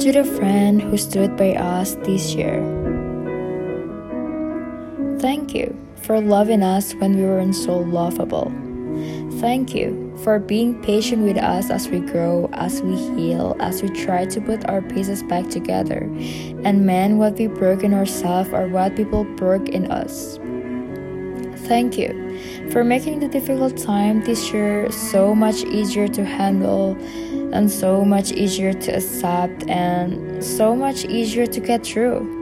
To the friend who stood by us this year. Thank you for loving us when we weren't so lovable. Thank you for being patient with us as we grow, as we heal, as we try to put our pieces back together and mend what we broke in ourselves or what people broke in us. Thank you for making the difficult time this year so much easier to handle and so much easier to accept and so much easier to get through.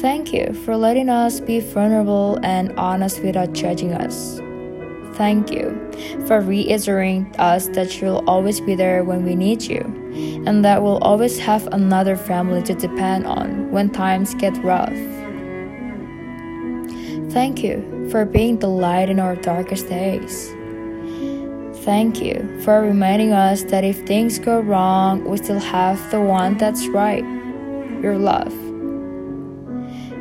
Thank you for letting us be vulnerable and honest without judging us. Thank you for reassuring us that you'll always be there when we need you, and that we'll always have another family to depend on when times get rough. Thank you for being the light in our darkest days. Thank you for reminding us that if things go wrong, we still have the one that's right your love.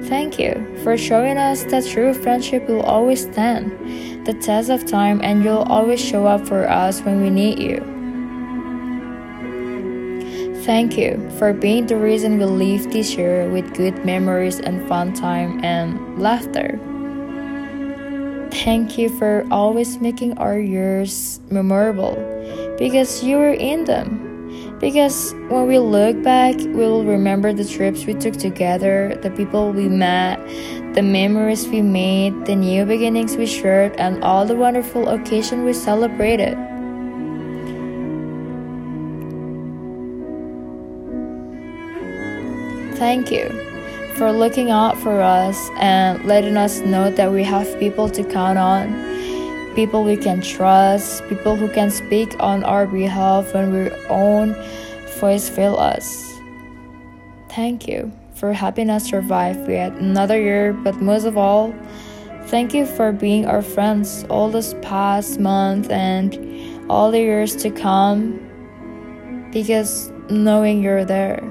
Thank you for showing us that true friendship will always stand the test of time and you'll always show up for us when we need you. Thank you for being the reason we leave this year with good memories and fun time and laughter. Thank you for always making our years memorable because you were in them. Because when we look back, we'll remember the trips we took together, the people we met, the memories we made, the new beginnings we shared, and all the wonderful occasions we celebrated. Thank you for looking out for us and letting us know that we have people to count on, people we can trust, people who can speak on our behalf when our own voice fail us. Thank you for helping us survive yet another year, but most of all, thank you for being our friends all this past month and all the years to come because knowing you're there.